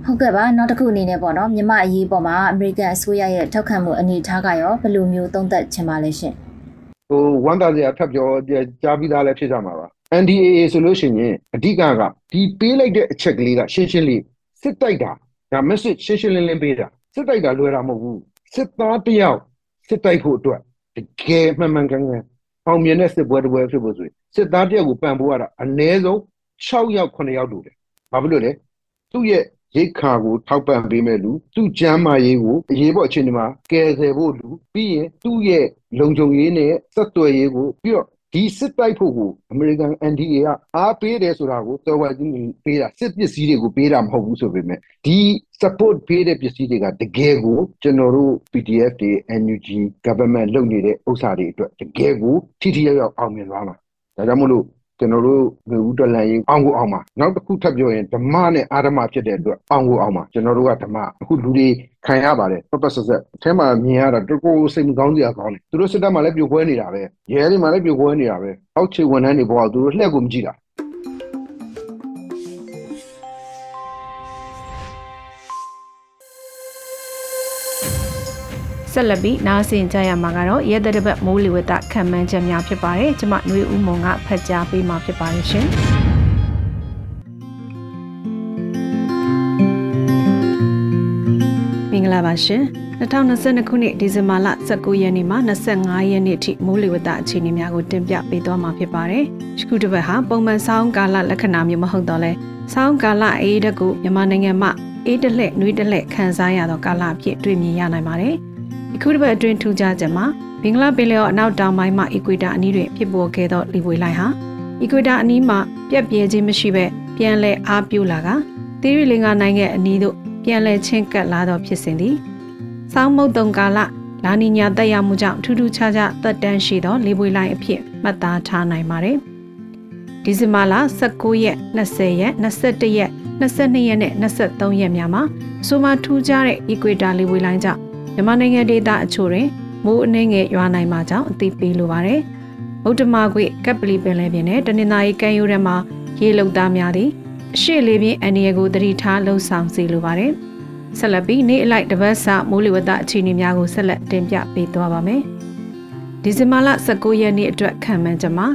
ဟုတ်ကဲ့ပါနောက်တစ်ခုအနေနဲ့ပေါ့နော်မြမအရေးပေါ်မှာအမေရိကန်အစိုးရရဲ့ထောက်ခံမှုအနေအထားကရောဘယ်လိုမျိုးသုံးသပ်ချင်ပါလဲရှင်ဟဟိုဝမ်းသာစရာထပ်ပြောကြားပြီးသားလည်းဖြစ်ကြမှာပါ NDAA ဆိုလို့ရှိရင်အဓိကကဒီပေးလိုက်တဲ့အချက်ကလေးကရှင်းရှင်းလေးစစ်တိုက်တာဒါ message ရှင်းရှင်းလင်းလင်းပေးတာစစ်တိုက်တာလွယ်တာမဟုတ်ဘူးစစ်သားတယောက်စစ်တိုက်ဖို့အတွက်တကယ်မှန်မှန်ကန်ကန်အောင်မြင်တဲ့စစ်ပွဲတစ်ပွဲဖြစ်ဖို့ဆိုရင်စစ်သားတယောက်ကိုပံ့ပိုးရတာအနည်းဆုံး6ယောက်9ယောက်လို့တယ်ဘာဖြစ်လို့လဲသူ့ရဲ့ ရိတ်ခါကိုထောက်ပံ့ပေးမဲ့လူသူ့ကျမ်းမာရေးကိုအရေးပေါ်အခြေအနေမှာကယ်ဆယ်ဖို့လူပြီးရင်သူ့ရဲ့လုံခြုံရေးနဲ့ဆက်သွယ်ရေးကိုပြီးတော့ဒီစစ်တိုက်ဖို့ကိုအမေရိကန် NDA ကအားပေးတယ်ဆိုတာကိုတော်ဝါကြီးပေးတာစစ်ပစ္စည်းတွေကိုပေးတာမဟုတ်ဘူးဆိုပေမဲ့ဒီ support ပေးတဲ့ပစ္စည်းတွေကတကယ်ကိုကျွန်တော်တို့ PDF တွေ NUG government လုပ်နေတဲ့ဥစ္စာတွေအတွက်တကယ်ကိုထိထိရောက်ရောက်အောင်မြင်သွားမှာဒါကြောင့်မို့လို့ ကျွန်တော်တို့လူဦးတော်လန်ရင်အောင်ကိုအောင်မှာနောက်တစ်ခုထပ်ပြောရင်ဓမ္မနဲ့အာဓမ္မဖြစ်တဲ့အတွက်အောင်ကိုအောင်မှာကျွန်တော်တို့ကဓမ္မအခုလူတွေခံရပါတယ်ပပဆက်ဆက်အထဲမှာမြင်ရတာတကူစိတ်မကောင်းစရာကောင်းတယ်သူတို့စစ်တပ်မှာလည်းပြိုကွဲနေတာပဲရဲတွေမှာလည်းပြိုကွဲနေတာပဲအောက်ခြေဝန်ထမ်းတွေဘောကသူတို့လှည့်ကိုမကြည့်တာ ဆက်လက်ပြီးနားဆင်ကြရမှာကတော့ရဲတဲ့ဘက်မိုးလေဝသခံမှန်းချက်များဖြစ်ပါတယ်။ကျွန်မຫນွေဦးမုံကဖတ်ကြားပေးမှာဖြစ်ပါတယ်ရှင်။မင်္ဂလာပါရှင်။2022ခုနှစ်ဒီဇင်ဘာလ19ရက်နေ့မှ25ရက်နေ့ထိမိုးလေဝသအခြေအနေများကိုတင်ပြပေးသွားမှာဖြစ်ပါတယ်။ဒီခုတစ်ပတ်ဟာပုံမှန်ဆောင်းကာလလက္ခဏာမျိုးမဟုတ်တော့လဲ။ဆောင်းကာလအေးတက်ကိုမြန်မာနိုင်ငံမှာအေးတလှဲ့နှွေးတလှဲ့ခံစားရသောကာလအဖြစ်တွေ့မြင်ရနိုင်ပါတယ်။အ ခုတစ်ပတ်အတွင်းထူးခြားချက်မှာဘင်္ဂလားပင်လယ်ော်အနောက်တောင်ပိုင်းမှာအီကွေတာအနီးတွင်ဖြစ်ပေါ်ခဲ့သောလီဝေလိုက်ဟာအီကွေတာအနီးမှာပြက်ပြဲခြင်းမရှိဘဲပြန်လည်အားပြုလာကသီရိလင်္ကာနိုင်ငံအနီးသို့ပြန်လည်ချင်းကပ်လာသောဖြစ်စဉ်သည်စောင်းမုတ်တုံကာလလာနီညာတက်ရမှုကြောင့်ထူးထူးခြားခြားသက်တမ်းရှိသောလေပွေလိုင်းအဖြစ်မှတ်သားထားနိုင်ပါတယ်။ဒီဇင်ဘာလ19ရက်20ရက်21ရက်22ရက်နဲ့23ရက်များမှာအဆိုပါထူးခြားတဲ့ equator လေပွေလိုင်းကြောင့် မြန်မာနိုင်ငံဒေသအချို့တွင်မိုးအနှင်းငယ်ရွာနိုင်မှာကြောင့်အသိပေးလိုပါတယ်။ဗုဒ္ဓမာခွေကပ်ပလီပင်လယ်ပြင်နဲ့တနင်္သာရီကမ်းရိုးတန်းမှာရေလုံသားများသည်အရှိလေးပြင်းအန်ဒီယကိုသတိထားလှုံ့ဆော်စေလိုပါတယ်။ဆက်လက်ပြီးနေ့အလိုက်တပတ်စမိုးလေဝသအခြေအနေများကိုဆက်လက်တင်ပြပေးသွားပါမယ်။ဒီဇင်ဘာလ19ရက်နေ့အတွက်ခံမှန်းချက်မှာ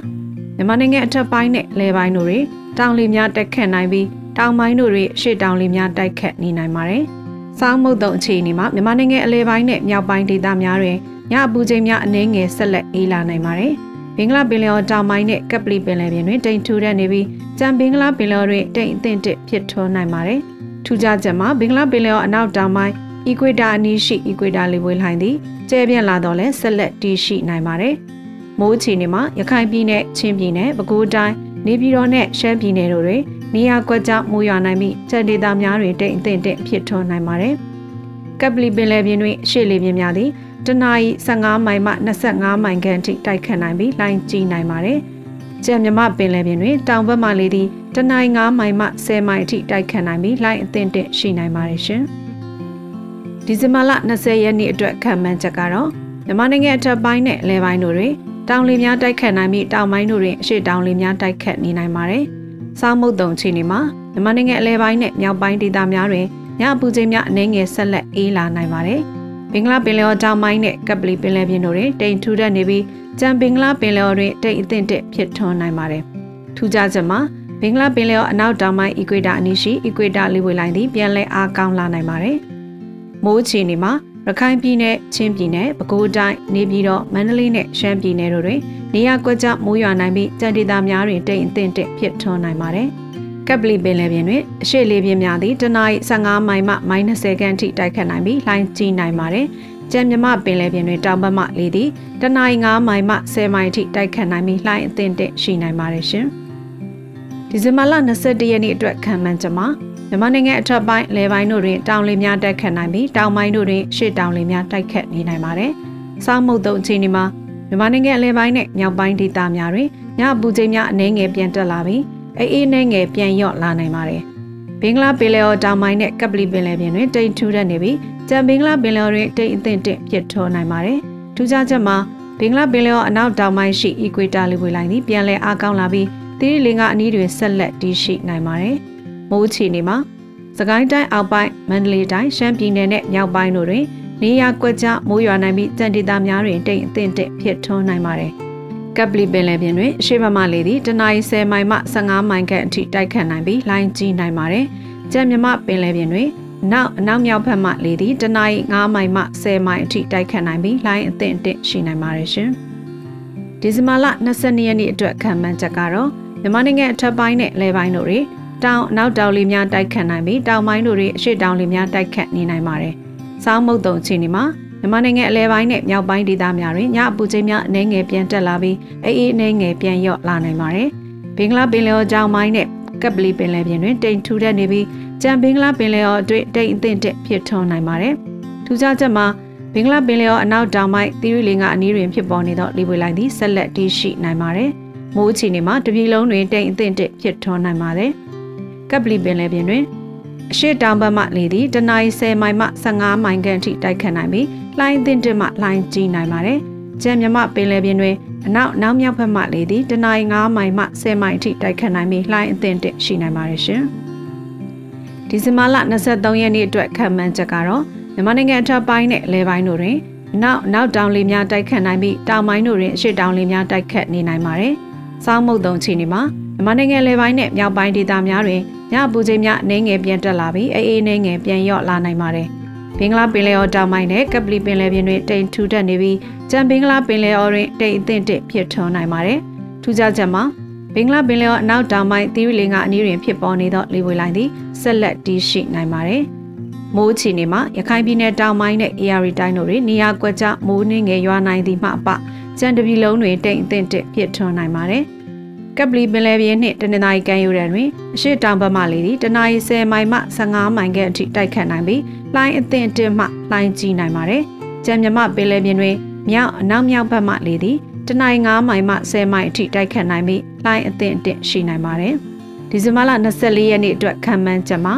မြန်မာနိုင်ငံအထက်ပိုင်းနဲ့လယ်ပိုင်းတို့တွင်တောင်လေများတက်ခတ်နိုင်ပြီးတောင်ပိုင်းတို့တွင်ရှေ့တောင်လေများတိုက်ခတ်နေနိုင်ပါတယ်။ စောင်းမုတ်တုံအခြေအနေမှာမြန်မာနိုင်ငံအလဲပိုင်းနဲ့မြောက်ပိုင်းဒေသများတွင်ညအပူချိန်များအနည်းငယ်ဆက်လက်အေးလာနိုင်ပါတယ်။ဘင်္ဂလားပင်လယ်ော်တောင်ပိုင်းနဲ့ကပလီပင်လယ်ပြင်တွင်တိမ်ထူထပ်နေပြီးကြံဘင်္ဂလားပင်လယ်တွင်တိမ်အသင့်တစ်ဖြစ်ထွန်းနိုင်ပါတယ်။ထူးခြားချက်မှာဘင်္ဂလားပင်လယ်ော်အနောက်တောင်ပိုင်းအီကွေတာအနီးရှိအီကွေတာလေဝေးလှိုင်းသည်ကျဲပြန့်လာတော့လဲဆက်လက်တည်ရှိနိုင်ပါတယ်။မိုးအခြေအနေမှာရခိုင်ပြည်နယ်ချင်းပြည်နယ်ပဲခူးတိုင်းနေပြည်တော်နဲ့ရှမ်းပြည်နယ်တို့တွင် နေရာကွက်ကြောင့်မိုးရွာနိုင်ပြီးချက်ဒေသများတွင်တိမ်အသင့်တစ်ဖြစ်ထွန်းနိုင်ပါတယ်။ကပ်ပလီပင်လယ်ပြင်တွင်ရှေ့လေပြင်းများသည်တနအီ15မိုင်မှ25မိုင်ခန့်ထိတိုက်ခတ်နိုင်ပြီးလိုင်းကြီးနိုင်ပါတယ်။ကြံမြမပင်လယ်ပြင်တွင်တောင်ဘက်မှလေသည်တနအီ9မိုင်မှ10မိုင်အထိတိုက်ခတ်နိုင်ပြီးလိုင်းအသင့်တင့်ရှိနိုင်ပါတယ်ရှင်။ဒီဇင်ဘာလ20ရက်နေ့အတွက်ခံမှန်းချက်ကတော့မြန်မာနိုင်ငံအထက်ပိုင်းနဲ့အလဲပိုင်းတို့တွင်တောင်လေများတိုက်ခတ်နိုင်ပြီးတောင်ပိုင်းတို့တွင်အရှိတောင်လေများတိုက်ခတ်နေနိုင်ပါတယ်။ စောင်းမုတ်တုံချီနေမှာမြန်မာနိုင်ငံအလဲပိုင်းနဲ့မြောက်ပိုင်းဒေသများတွင်ညအပူချိန်များအနည်းငယ်ဆက်လက်အေးလာနိုင်ပါတယ်။ဘင်္ဂလားပင်လယ်ော်တောင်ပိုင်းနဲ့ကပလီပင်လယ်ပြင်တို့တွင်တိမ်ထူထပ်နေပြီးကြံဘင်္ဂလားပင်လယ်ော်တွင်တိမ်အသင့်တက်ဖြစ်ထွန်းနိုင်ပါတယ်။ထူးခြားချက်မှာဘင်္ဂလားပင်လယ်ော်အနောက်တောင်ပိုင်းအီကွေတာအနီးရှိအီကွေတာလေဝေလိုင်းသည်ပြန်လည်အားကောင်းလာနိုင်ပါတယ်။မိုးချီနေမှာ ရခိုင်ပြည်နယ်ချင်းပြည်နယ်ပဲခူးတိုင်းနေပြည်တော်မန္တလေးနဲ့ရှမ်းပြည်နယ်တို့တွင်နေရာကွက်ကျမိုးရွာနိုင်ပြီးကြံဒေသများတွင်တိမ်အသင့်တက်ဖြစ်ထွန်းနိုင်ပါတယ်။ကပ်ပလီပင်လယ်ပြင်တွင်အရှိလေးပြင်းများသည့်တနအီ15မိုင်မှ -30 ခန့်ထိတိုက်ခတ်နိုင်ပြီးလှိုင်းကြီးနိုင်ပါတယ်။ကျန်မြမပင်လယ်ပြင်တွင်တောင်ဘက်မှလေသည်တနအီ9မိုင်မှ10မိုင်ထိတိုက်ခတ်နိုင်ပြီးလှိုင်းအသင့်တင့်ရှိနိုင်ပါတယ်ရှင်။ဒီဇင်ဘာလ21ရက်နေ့အတွက်ခံမှန်းချက်မှာ မြန်မာနိုင်ငံအထက်ပိုင်းလယ်ပိုင်းတို့တွင်တောင်လေများတိုက်ခတ်နိုင်ပြီးတောင်ပိုင်းတို့တွင်ရှေ့တောင်လေများတိုက်ခတ်နေနိုင်ပါတယ်။စောင်းမုတ်တုံအခြေအနေမှာမြန်မာနိုင်ငံအလယ်ပိုင်းနဲ့မြောက်ပိုင်းဒေသများတွင်ညအပူချိန်များအနည်းငယ်ပြန်တက်လာပြီးအေးအေးနဲ့ငယ်ပြန်လျော့လာနိုင်ပါတယ်။ဘင်္ဂလားပင်လယ်ော်တောင်ပိုင်းနဲ့ကပလီပင်လယ်ပြင်တွင်တိမ်ထူးတတ်နေပြီးကြံဘင်္ဂလားပင်လယ်တွင်တိမ်အသင့်တင့်ဖြစ်ထွန်းနိုင်ပါတယ်။ထူးခြားချက်မှာဘင်္ဂလားပင်လယ်ော်အနောက်တောင်ပိုင်းရှိအီကွေတာလေဝေလိုင်းသည်ပြန်လည်အားကောင်းလာပြီးသီရိလင်္ကာအနီးတွင်ဆက်လက်တည်ရှိနိုင်ပါတယ်။ မိုးချီနေမှာစကိုင်းတိုင်းအောက်ပိုင်းမန္တလေးတိုင်းရှမ်းပြည်နယ်နဲ့မြောက်ပိုင်းတို့တွင်နေရာကွက်ကြားမိုးရွာနိုင်ပြီးကြံဒေသများတွင်တိမ်အသင့်တင့်ဖြစ်ထွန်းနိုင်ပါတယ်။ကပ်ပလီပင်လယ်ပြင်တွင်အရှိမမလေသည်တနအီ10မိုင်မှ15မိုင်ခန့်အထိတိုက်ခတ်နိုင်ပြီးလိုင်းကြီးနိုင်ပါတယ်။ကြံမြမပင်လယ်ပြင်တွင်နောက်အနောက်မြောက်ဘက်မှလေသည်တနအီ9မိုင်မှ10မိုင်အထိတိုက်ခတ်နိုင်ပြီးလိုင်းအသင့်အင့်ရှိနိုင်ပါတယ်ရှင်။ဒီဇင်ဘာလ22ရက်နေ့အတွက်ခံမှန်းချက်ကတော့မြန်မာနိုင်ငံအထက်ပိုင်းနဲ့လယ်ပိုင်းတို့တွင် တောင်နောက်တောင်လေများတိုက်ခတ်နိုင်ပြီးတောင်ပိုင်းတို့တွင်အရှိတောင်လေများတိုက်ခတ်နေနိုင်ပါတယ်။စောင်းမုတ်တုံချီနေမှာမြန်မာနိုင်ငံအလဲပိုင်းနဲ့မြောက်ပိုင်းဒေသများတွင်ညအပူချိန်များအနေငယ်ပြန်တက်လာပြီးအေးအေးအနေငယ်ပြန်လျော့လာနိုင်ပါတယ်။ဘင်္ဂလားပင်လယ်အော်ကြောင်ပိုင်းနဲ့ကပ်ပလီပင်လယ်ပြင်တွင်တိမ်ထူထပ်နေပြီးကြံဘင်္ဂလားပင်လယ်အော်အတွင်းတိမ်အသင့်တက်ဖြစ်ထွန်းနိုင်ပါတယ်။ထူးခြားချက်မှာဘင်္ဂလားပင်လယ်အော်အနောက်တောင်ပိုင်းသီရိလင်ကအနီးတွင်ဖြစ်ပေါ်နေသောလေပွေလိုင်းသည်ဆက်လက်တည်ရှိနိုင်ပါတယ်။မိုးအခြေအနေမှာတပြည်လုံးတွင်တိမ်အသင့်တက်ဖြစ်ထွန်းနိုင်ပါတယ်။ ကပ်ပလီပင်လယ်ပြင်တွင်အရှိတောင်ဘက်မှလေသည်တနအီ10မိုင်မှ15မိုင်ခန့်အထိတိုက်ခတ်နိုင်ပြီးလှိုင်းသင့်တက်မှလှိုင်းကြီးနိုင်ပါတယ်။ကျန်မြမပင်လယ်ပြင်တွင်အနောက်နောက်မြောက်ဘက်မှလေသည်တနအီ9မိုင်မှ10မိုင်အထိတိုက်ခတ်နိုင်ပြီးလှိုင်းအသင့်တက်ရှိနိုင်ပါတယ်ရှင်။ဒီဇင်ဘာလ23ရက်နေ့အတွက်ခံမှန်းချက်ကတော့မြန်မာနိုင်ငံအထက်ပိုင်းနဲ့လယ်ပိုင်းတို့တွင်နောက်နောက်တောင်လေများတိုက်ခတ်နိုင်ပြီးတောင်ပိုင်းတို့တွင်အရှိတောင်လေများတိုက်ခတ်နေနိုင်ပါတယ်။စောင်းမုတ်တုံချီနေမှာမြန်မာနိုင်ငံလယ်ပိုင်းနဲ့မြောက်ပိုင်းဒေသများတွင် ညပူချိန်များအနေငယ်ပြန်တက်လာပြီးအေးအေးအနေငယ်ပြန်လျော့လာနိုင်ပါတယ်။ဘင်္ဂလားပင်လယ်အော်တောင်ပိုင်းနဲ့ကပလီပင်လယ်ပြင်တွင်တိမ်ထူထပ်နေပြီးကြံဘင်္ဂလားပင်လယ်အော်တွင်တိမ်အသင့်တစ်ဖြစ်ထွန်းနိုင်ပါတယ်။ထူးခြားချက်မှာဘင်္ဂလားပင်လယ်အော်အနောက်တောင်ပိုင်းသီရိလင်္ကာအနီးတွင်ဖြစ်ပေါ်နေသောလေပွေလိုင်းသည်ဆက်လက်တည်ရှိနိုင်ပါတယ်။မိုးချီနေမှာရခိုင်ပြည်နယ်တောင်ပိုင်းနဲ့ AR တိုင်းတို့တွင်နေရာကွက်ကျမိုးနှင်းငယ်ရွာနိုင်သည်မှအပကြံတပြီလုံးတွင်တိမ်အသင့်တစ်ဖြစ်ထွန်းနိုင်ပါတယ်။ ကပ်ပလီပင်လယ်ပြင်နှင့်တနင်္သာရီကမ်းရိုးတန်းတွင်အရှိတောင်ဘက်မှလေသည်တနအီ10မိုင်မှ15မိုင်ခန့်အထိတိုက်ခတ်နိုင်ပြီးလှိုင်းအသင့်တစ်မှလှိုင်းကြီးနိုင်ပါတယ်။ကြံမြမပင်လယ်ပြင်တွင်မြောက်အနောက်မြောက်ဘက်မှလေသည်တနအီ9မိုင်မှ10မိုင်အထိတိုက်ခတ်နိုင်ပြီးလှိုင်းအသင့်အင့်ရှိနိုင်ပါတယ်။ဒီဇင်ဘာလ24ရက်နေ့အတွက်ခံမှန်းချက်မှာ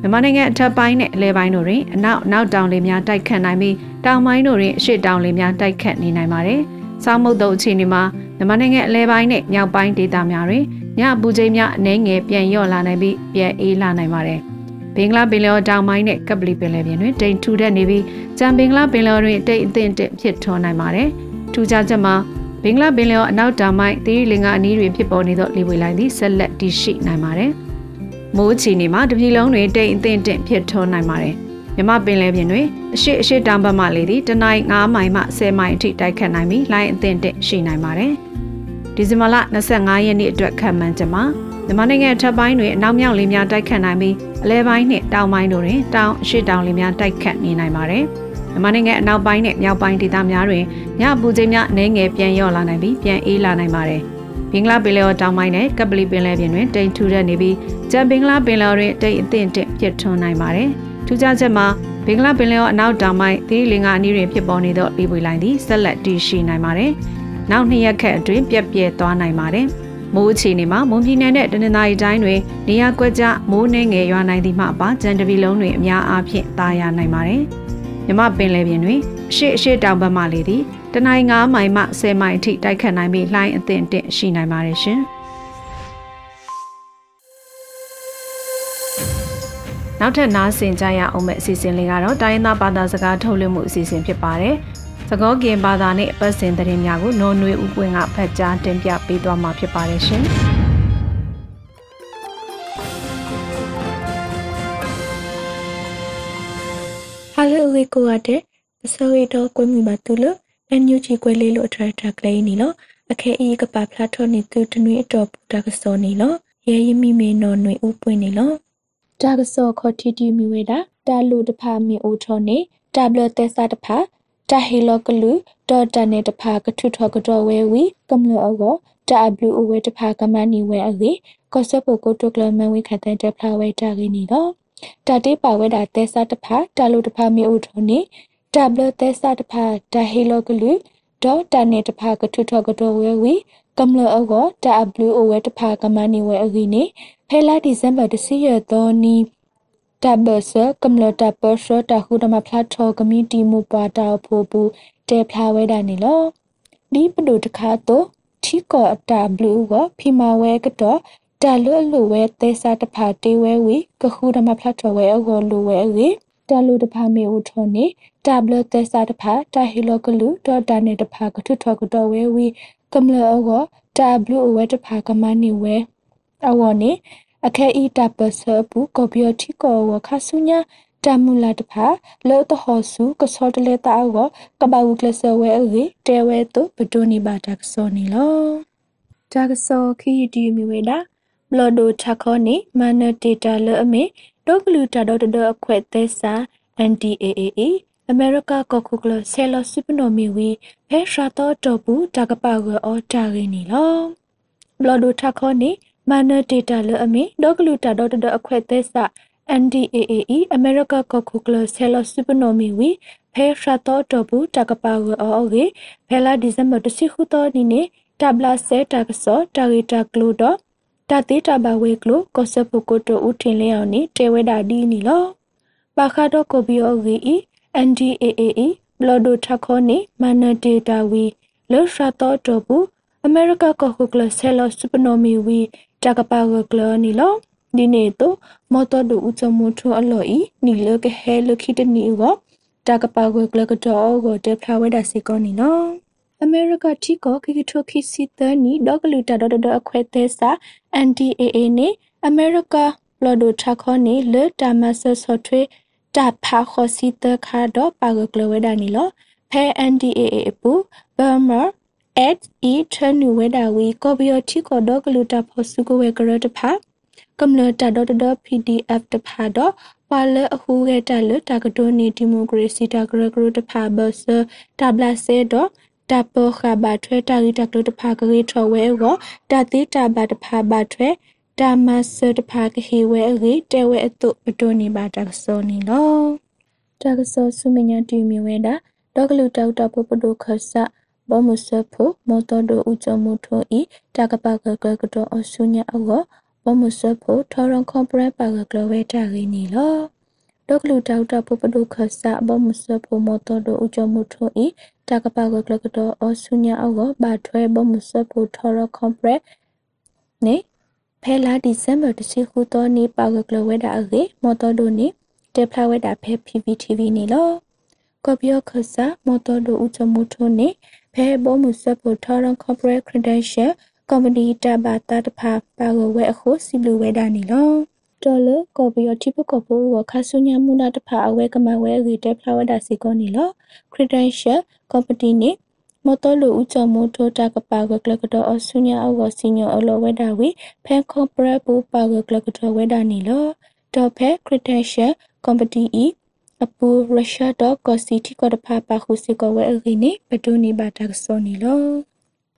မြန်မာနိုင်ငံအထက်ပိုင်းနဲ့အလဲပိုင်းတို့တွင်အနောက်နောက်တောင်လေများတိုက်ခတ်နိုင်ပြီးတောင်ပိုင်းတို့တွင်အရှေ့တောင်လေများတိုက်ခတ်နေနိုင်ပါတယ်။စောင်းမုတ်တုံအခြေအနေမှာ မြန်မာနိုင်ငံအလဲပိုင်းနဲ့မြောက်ပိုင်းဒေသများတွင်ညပူချိန်များအနည်းငယ်ပြန်လျော့လာနိုင်ပြီးပြန်အေးလာနိုင်ပါတယ်။ဘင်္ဂလားပင်လယ်တောင်ပိုင်းနဲ့ကပလီပင်လယ်ပြင်တွင်တိမ်ထူထပ်နေပြီးကြံဘင်္ဂလားပင်လယ်တွင်တိမ်အသင့်တက်ဖြစ်ထွန်းနိုင်ပါတယ်။ထူးခြားချက်မှာဘင်္ဂလားပင်လယ်အနောက်တောင်ပိုင်းသီရိလင်္ကာအနီးတွင်ဖြစ်ပေါ်နေသောလေပွေလိုင်းသည်ဆက်လက်တည်ရှိနိုင်ပါတယ်။မိုးချီနေမှာတပြည်လုံးတွင်တိမ်အသင့်တက်ဖြစ်ထွန်းနိုင်ပါတယ်။ မြမပင်လယ်ပြင်တွင်အရှိအရှိတောင်ဘက်မှလေသည်တနိုက်9မိုင်မှ10မိုင်အထိတိုက်ခတ်နိုင်ပြီးလိုင်းအသင့်တက်ရှိနိုင်ပါတယ်။ဒီဇင်ဘာလ25ရက်နေ့အတွက်ခံမှန်းချက်မှာမြန်မာနိုင်ငံထပ်ပိုင်းတွင်အနောက်မြောက်လေများတိုက်ခတ်နိုင်ပြီးအလဲပိုင်းနှင့်တောင်ပိုင်းတို့တွင်တောင်အရှိတောင်လေများတိုက်ခတ်နေနိုင်ပါတယ်။မြန်မာနိုင်ငံအနောက်ပိုင်းနဲ့မြောက်ပိုင်းဒေသများတွင်ညပူချိန်များအနည်းငယ်ပြန်လျော့လာနိုင်ပြီးပြန်အေးလာနိုင်ပါတယ်။ဘင်္ဂလားပင်လယ်တောင်ပိုင်းနဲ့ကပလီပင်လယ်ပြင်တွင်တိမ်ထူထပ်နေပြီးကြံဘင်္ဂလားပင်လယ်တွင်တိမ်အသင့်တက်ပြစ်ထွန်းနိုင်ပါတယ်။ ထူးခြားချက်မှာဘင်္ဂလားပင်လယ်အနောက်တောင်ပိုင်းသီရိလင်္ကာအနီးတွင်ဖြစ်ပေါ်နေသောလေပွေလိုင်းသည်ဆက်လက်တည်ရှိနိုင်ပါတယ်။နောက်နှစ်ရက်ခန့်အတွင်းပြက်ပြဲသွားနိုင်ပါတယ်။မိုးအခြေအနေမှာမွန်ပြည်နယ်နဲ့တနင်္သာရီတိုင်းတွင်နေရာကွက်ကျမိုးနှင်းငယ်ရွာနိုင်သည့်မှအပါကြံတပီလုံးတွင်အများအားဖြင့်သာယာနိုင်ပါတယ်။မြမပင်လယ်ပြင်တွင်အရှိအရှိတောင်ဘက်မှလေသည်တနင်္ဂနွေမိုင်မှ10မိုင်အထိတိုက်ခတ်နိုင်ပြီးလှိုင်းအသင့်တင့်ရှိနိုင်ပါတယ်ရှင်။ နောက်ထပ်နားဆင်ကြရအောင်မယ့်အစီအစဉ်လေးကတော့တိုင်းသားဘာသာစကားထုတ်လွှင့်မှုအစီအစဉ်ဖြစ်ပါတယ်။သကောကင်ဘာသာနဲ့အပတ်စဉ်သတင်းများကိုနော်နွေဦးပွင့်ကဖတ်ကြားတင်ပြပေးသွားမှာဖြစ်ပါတယ်ရှင်။ Hello ဝေကိုရတဲ့အစိုးရတော့ကွမီပါသူလို့အန်ယူချီကွဲလေးလို့အထရက်တာကလေးနီလို့အခဲအီကပါဖလာထော်နေသူတနွေအတော်ပူတာကစောနေလို့ရဲရမိမေနော်နွေဦးပွင့်နေလို့ တာကစောခေါ်တီတီမီဝေတာတာလူတဖာမီအိုထော်နေတာဘလတက်စာတဖာတာဟီလောကလူဒေါ်တနေတဖာကထုထောကတော်ဝဲဝီကမ္လအောတာဘလူအဝဲတဖာကမနီဝဲအလေကောဆပ်ပိုကိုတုကလမန်ဝိခတဲ့တဖလာဝဲတာရင်းနီတော့တာတေးပါဝဲတာတဲဆာတဖာတာလူတဖာမြေဦးထုံနေတာဘလတဲဆာတဖာတာဟီလောကလူဒေါ်တနေတဖာကထုထောကတော်ဝဲဝီ ကမ္လအောတာဘလူအဝဲတဖာကမနီဝဲအလေနေဖဲလာဒီဇမ်ဘာတစီရတော့နီတဘဆကမ္လတပစတခုဒမဖလာထောကမီတီမူပါတာဖိုပူတဲဖလာဝဲတာနေလောဒီပဒုတခါတော့ထီကောအတာဘလူးကဖီမာဝဲကတော့တာလွတ်လူဝဲတဲစာတဖာတေးဝဲဝီကခုဒမဖလာထောဝဲအကောလူဝဲအေတာလူတဖာမေဦးထောနေတာဘလတဲစာတဖာတာဟီလောကလူဒေါ်တာနေတဖာကထုထောကတော်ဝဲဝီ ကမ္လအောတာဘလူဝဲတဖာကမနီဝဲအဝနေအခဲဤတပစပူကော်ပီယတီကောဝခဆုညာတမူလာတဖာလောတဟောစုကစောတလေတာအောကဘာဝကလဆဝဲအေတဲဝဲတုပဒိုနီဘာတာကစောနီလောတာကစောခီတီမီဝဲတာဘလဒိုထခေါနေမနတေတာလအမေဒိုကလူတာဒေါ်ဒအခွဲသဲစာ NDAA အမေရိကကခုကလဆဲလစုပနိုမီဝီဖဲရှာတော့တော့ဘူးတကပကောအော်တာရင်းနီလောဘလဒိုထခေါနေမနတေတာလအမေဒိုကလူတာဒေါ်ဒအခွဲသဲစာ NDAA အမေရိကကခုကလဆဲလစုပနိုမီဝီဖဲရှာတော့တော့ဘူးတကပကောအော်ဝေဖဲလာဒီဇင်ဘာတစီခုတော့နီနေတဘလာဆဲတာကစောတာရီတာကလူတော့တတိတဘဝေကလိုကောဆပုကိုတိုဦးထင်လဲအောင်နေတဲဝဲတာဒီနီလောပါခါတော့ကိုဘီအိုဂီ NDAA ဘလဒိုထခေါနေမနဒေတာဝီလောရှာတော့တော့ဘူးအမေရိကကခုကလဆဲလစပနိုမီဝီတကပါကကလနီလောဒီနေတော့မတော်ဒူဦးချမထအလော်ဤနီလကဟဲလခိတနီဝတကပါကကလကတော့ကိုတဖလာဝဲတာစီကောနီနော်အမေရိကတီကိုခိကထိုခိစီတနီဒေါကလူတာဒေါဒအခွဲသေးစာ NDAA နေအမေရိကဘလဒိုထခေါနေလေတာမဆဆော့ထွေး တာဖာခေါ်စီတခါတော့ပါကကလဝဲဒါနီလောဖဲ NDAA ပူဘမတ် at e turn new weather we ko bio thi ko do gluta pho su ko we kra ta pha kam lo ta do do pdf ta pha do pa le a hu ge ta le ta ka do ni democracy ta kra kra ta pha ba sa ta bla se do ta po kha ba thwe ta ri ta klo ta pha ka ri tho we go ta ti ta ba ta pha ba thwe တာမဆတ်ဖာကဟေဝဲရေတဲဝဲအတုပတိုနေပါတကစောနေလောတကစောဆုမညာတီမီဝဲတာဒေါကလူတောက်တာပပဒိုခဆာဘောမဆဖို့မော်တော်ဒိုဥချမှုထိုဤတကပကကကတော့အဆုညာအောဘောမဆဖို့ထော်ရန်ကွန်ပရက်ပါကကလဝဲတာရင်းနီလောဒေါကလူတောက်တာပပဒိုခဆာဘောမဆဖို့မော်တော်ဒိုဥချမှုထိုဤတကပကကကတော့အဆုညာအောဘာထွဲဘောမဆဖို့ထော်ရန်ကွန်ပရက်နေ ဖဲလာဒီဇင်ဘာတစီခုတော့နေပါကကလဝဲတာအေမော်တော်ဒိုနေတက်ဖလာဝဲတာဖဲ PPTV နေလောကော်ပီယောခဆာမော်တော်ဒိုဥချမှုထုံးနေဖဲဘောမှုဆက်ဖို့ထော်ရန် corporate credential company တဘာတာတဖာပါကဝဲအခုစီလူဝဲတာနေလောတော်လကော်ပီယောတိပကောပိုဝခါဆုညာမူနာတဖာအဝဲကမဝဲရီတက်ဖလာဝဲတာစီကောနေလော credential company နေ မတော်လူဦးချမထိုတာကပါကကလကတော့အဆုညာအောက်ကစီညောအလောဝဲတာဝေဖဲခေါပရက်ပူပါကကလကတော့ဝဲတာနေလောတော့ဖဲ credential company ဤအပူရုရှားတော့ကစီတီကတဖာပါခုစီကဝဲအခိနေပဒူနီဘာတာကစောနေလော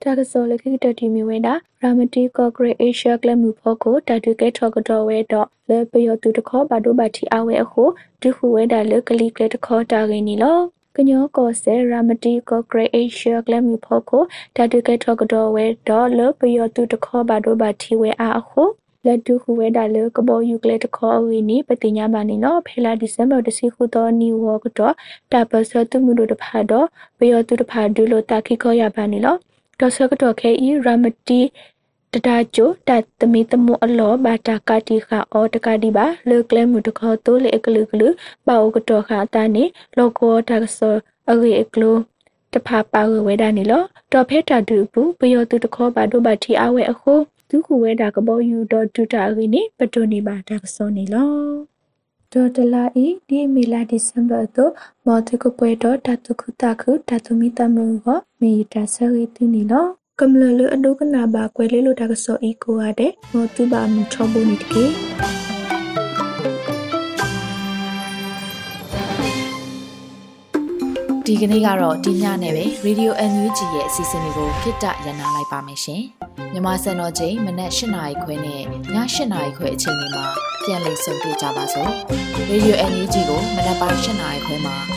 တာကစောလခိတတီမီဝဲတာရာမတီကော့ဂရိတ်အေရှကလမှုဖို့ကိုတတူကဲထော်ကတော့ဝဲတော့လေပယောတူတခေါ်ဘာဒိုဘာတီအဝဲအခုဒုခုဝဲတာလေကလီကလက်တခေါ်တာခင်းနေလော ကညောကောဆဲရာမတီကောဂရိတ်အေရှကလမ်ယူဖို့ကိုတတူကဲထော်ကတော့ဝဲဒေါ်လပယောတူတခေါ်ဘာဒိုဘာတီဝဲအားအခုလက်တူခုဝဲတာလေကဘောယူကလက်တခေါ်ဝီနီပတိညာပါနီနော်ဖေလာဒီဇင်ဘာတစီခုတော့နီဝကတော့တာပစတုမှုတို့တဖာတော့ပယောတူတဖာဒူလိုတာခိခေါ်ရပါနီနော်တော့ဆကတော့ခဲဤရာမတီ တတာကျိုတတမီတမအလောဘာတာကတိခအောတကတိပါလေကလဲမှုတခေါ်တိုးလေအကလူကလူပါအိုကတော့ခါတာနေလောကောတာဆောအဂေအကလူတဖာပါဝဲဒါနေလောတော့ဖဲတာတူဘူးပယောတူတခေါ်ပါတို့ပါတီအဝဲအခုဒုခုဝဲတာကဘောယူတော့ဒူတာရီနေပတိုနေပါတာကစောနေလောဒေါ်တလာဤဒီမီလာဒီဇင်ဘာတော့မော်တကပွဲတော့တတုခုတခုတတုမီတမကမီတာဆရီတူနေလော ကမ္လလအဒုကနာဘာကွယ်လေးလိုတာကစောဤကိုရတဲ့မောတူဘာမချောဘူးနေတကေဒီကနေ့ကတော့ဒီညနဲ့ပဲ Radio NUG ရဲ့အစီအစဉ်လေးကိုခਿੱတရနာလိုက်ပါမယ်ရှင်။မြမစံတော်ချိန်မနက်၈နာရီခွဲနဲ့ည၈နာရီခွဲအချိန်တွေမှာပြန်လည်ဆုံတွေ့ကြပါစို့။ Radio NUG ကိုမနက်ပိုင်း၈နာရီခွဲမှာ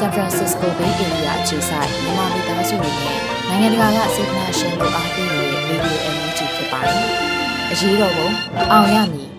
San Francisco Bay Area အခြေစိုက်မြန်မာမိသားစုတွေနဲ့နိုင်ငံတကာကစေတနာရှင်တို့အားပေးနေတဲ့ Radio NUG ဖြစ်ပါတယ်။အရေးတော်ပုံအောင်ရမည်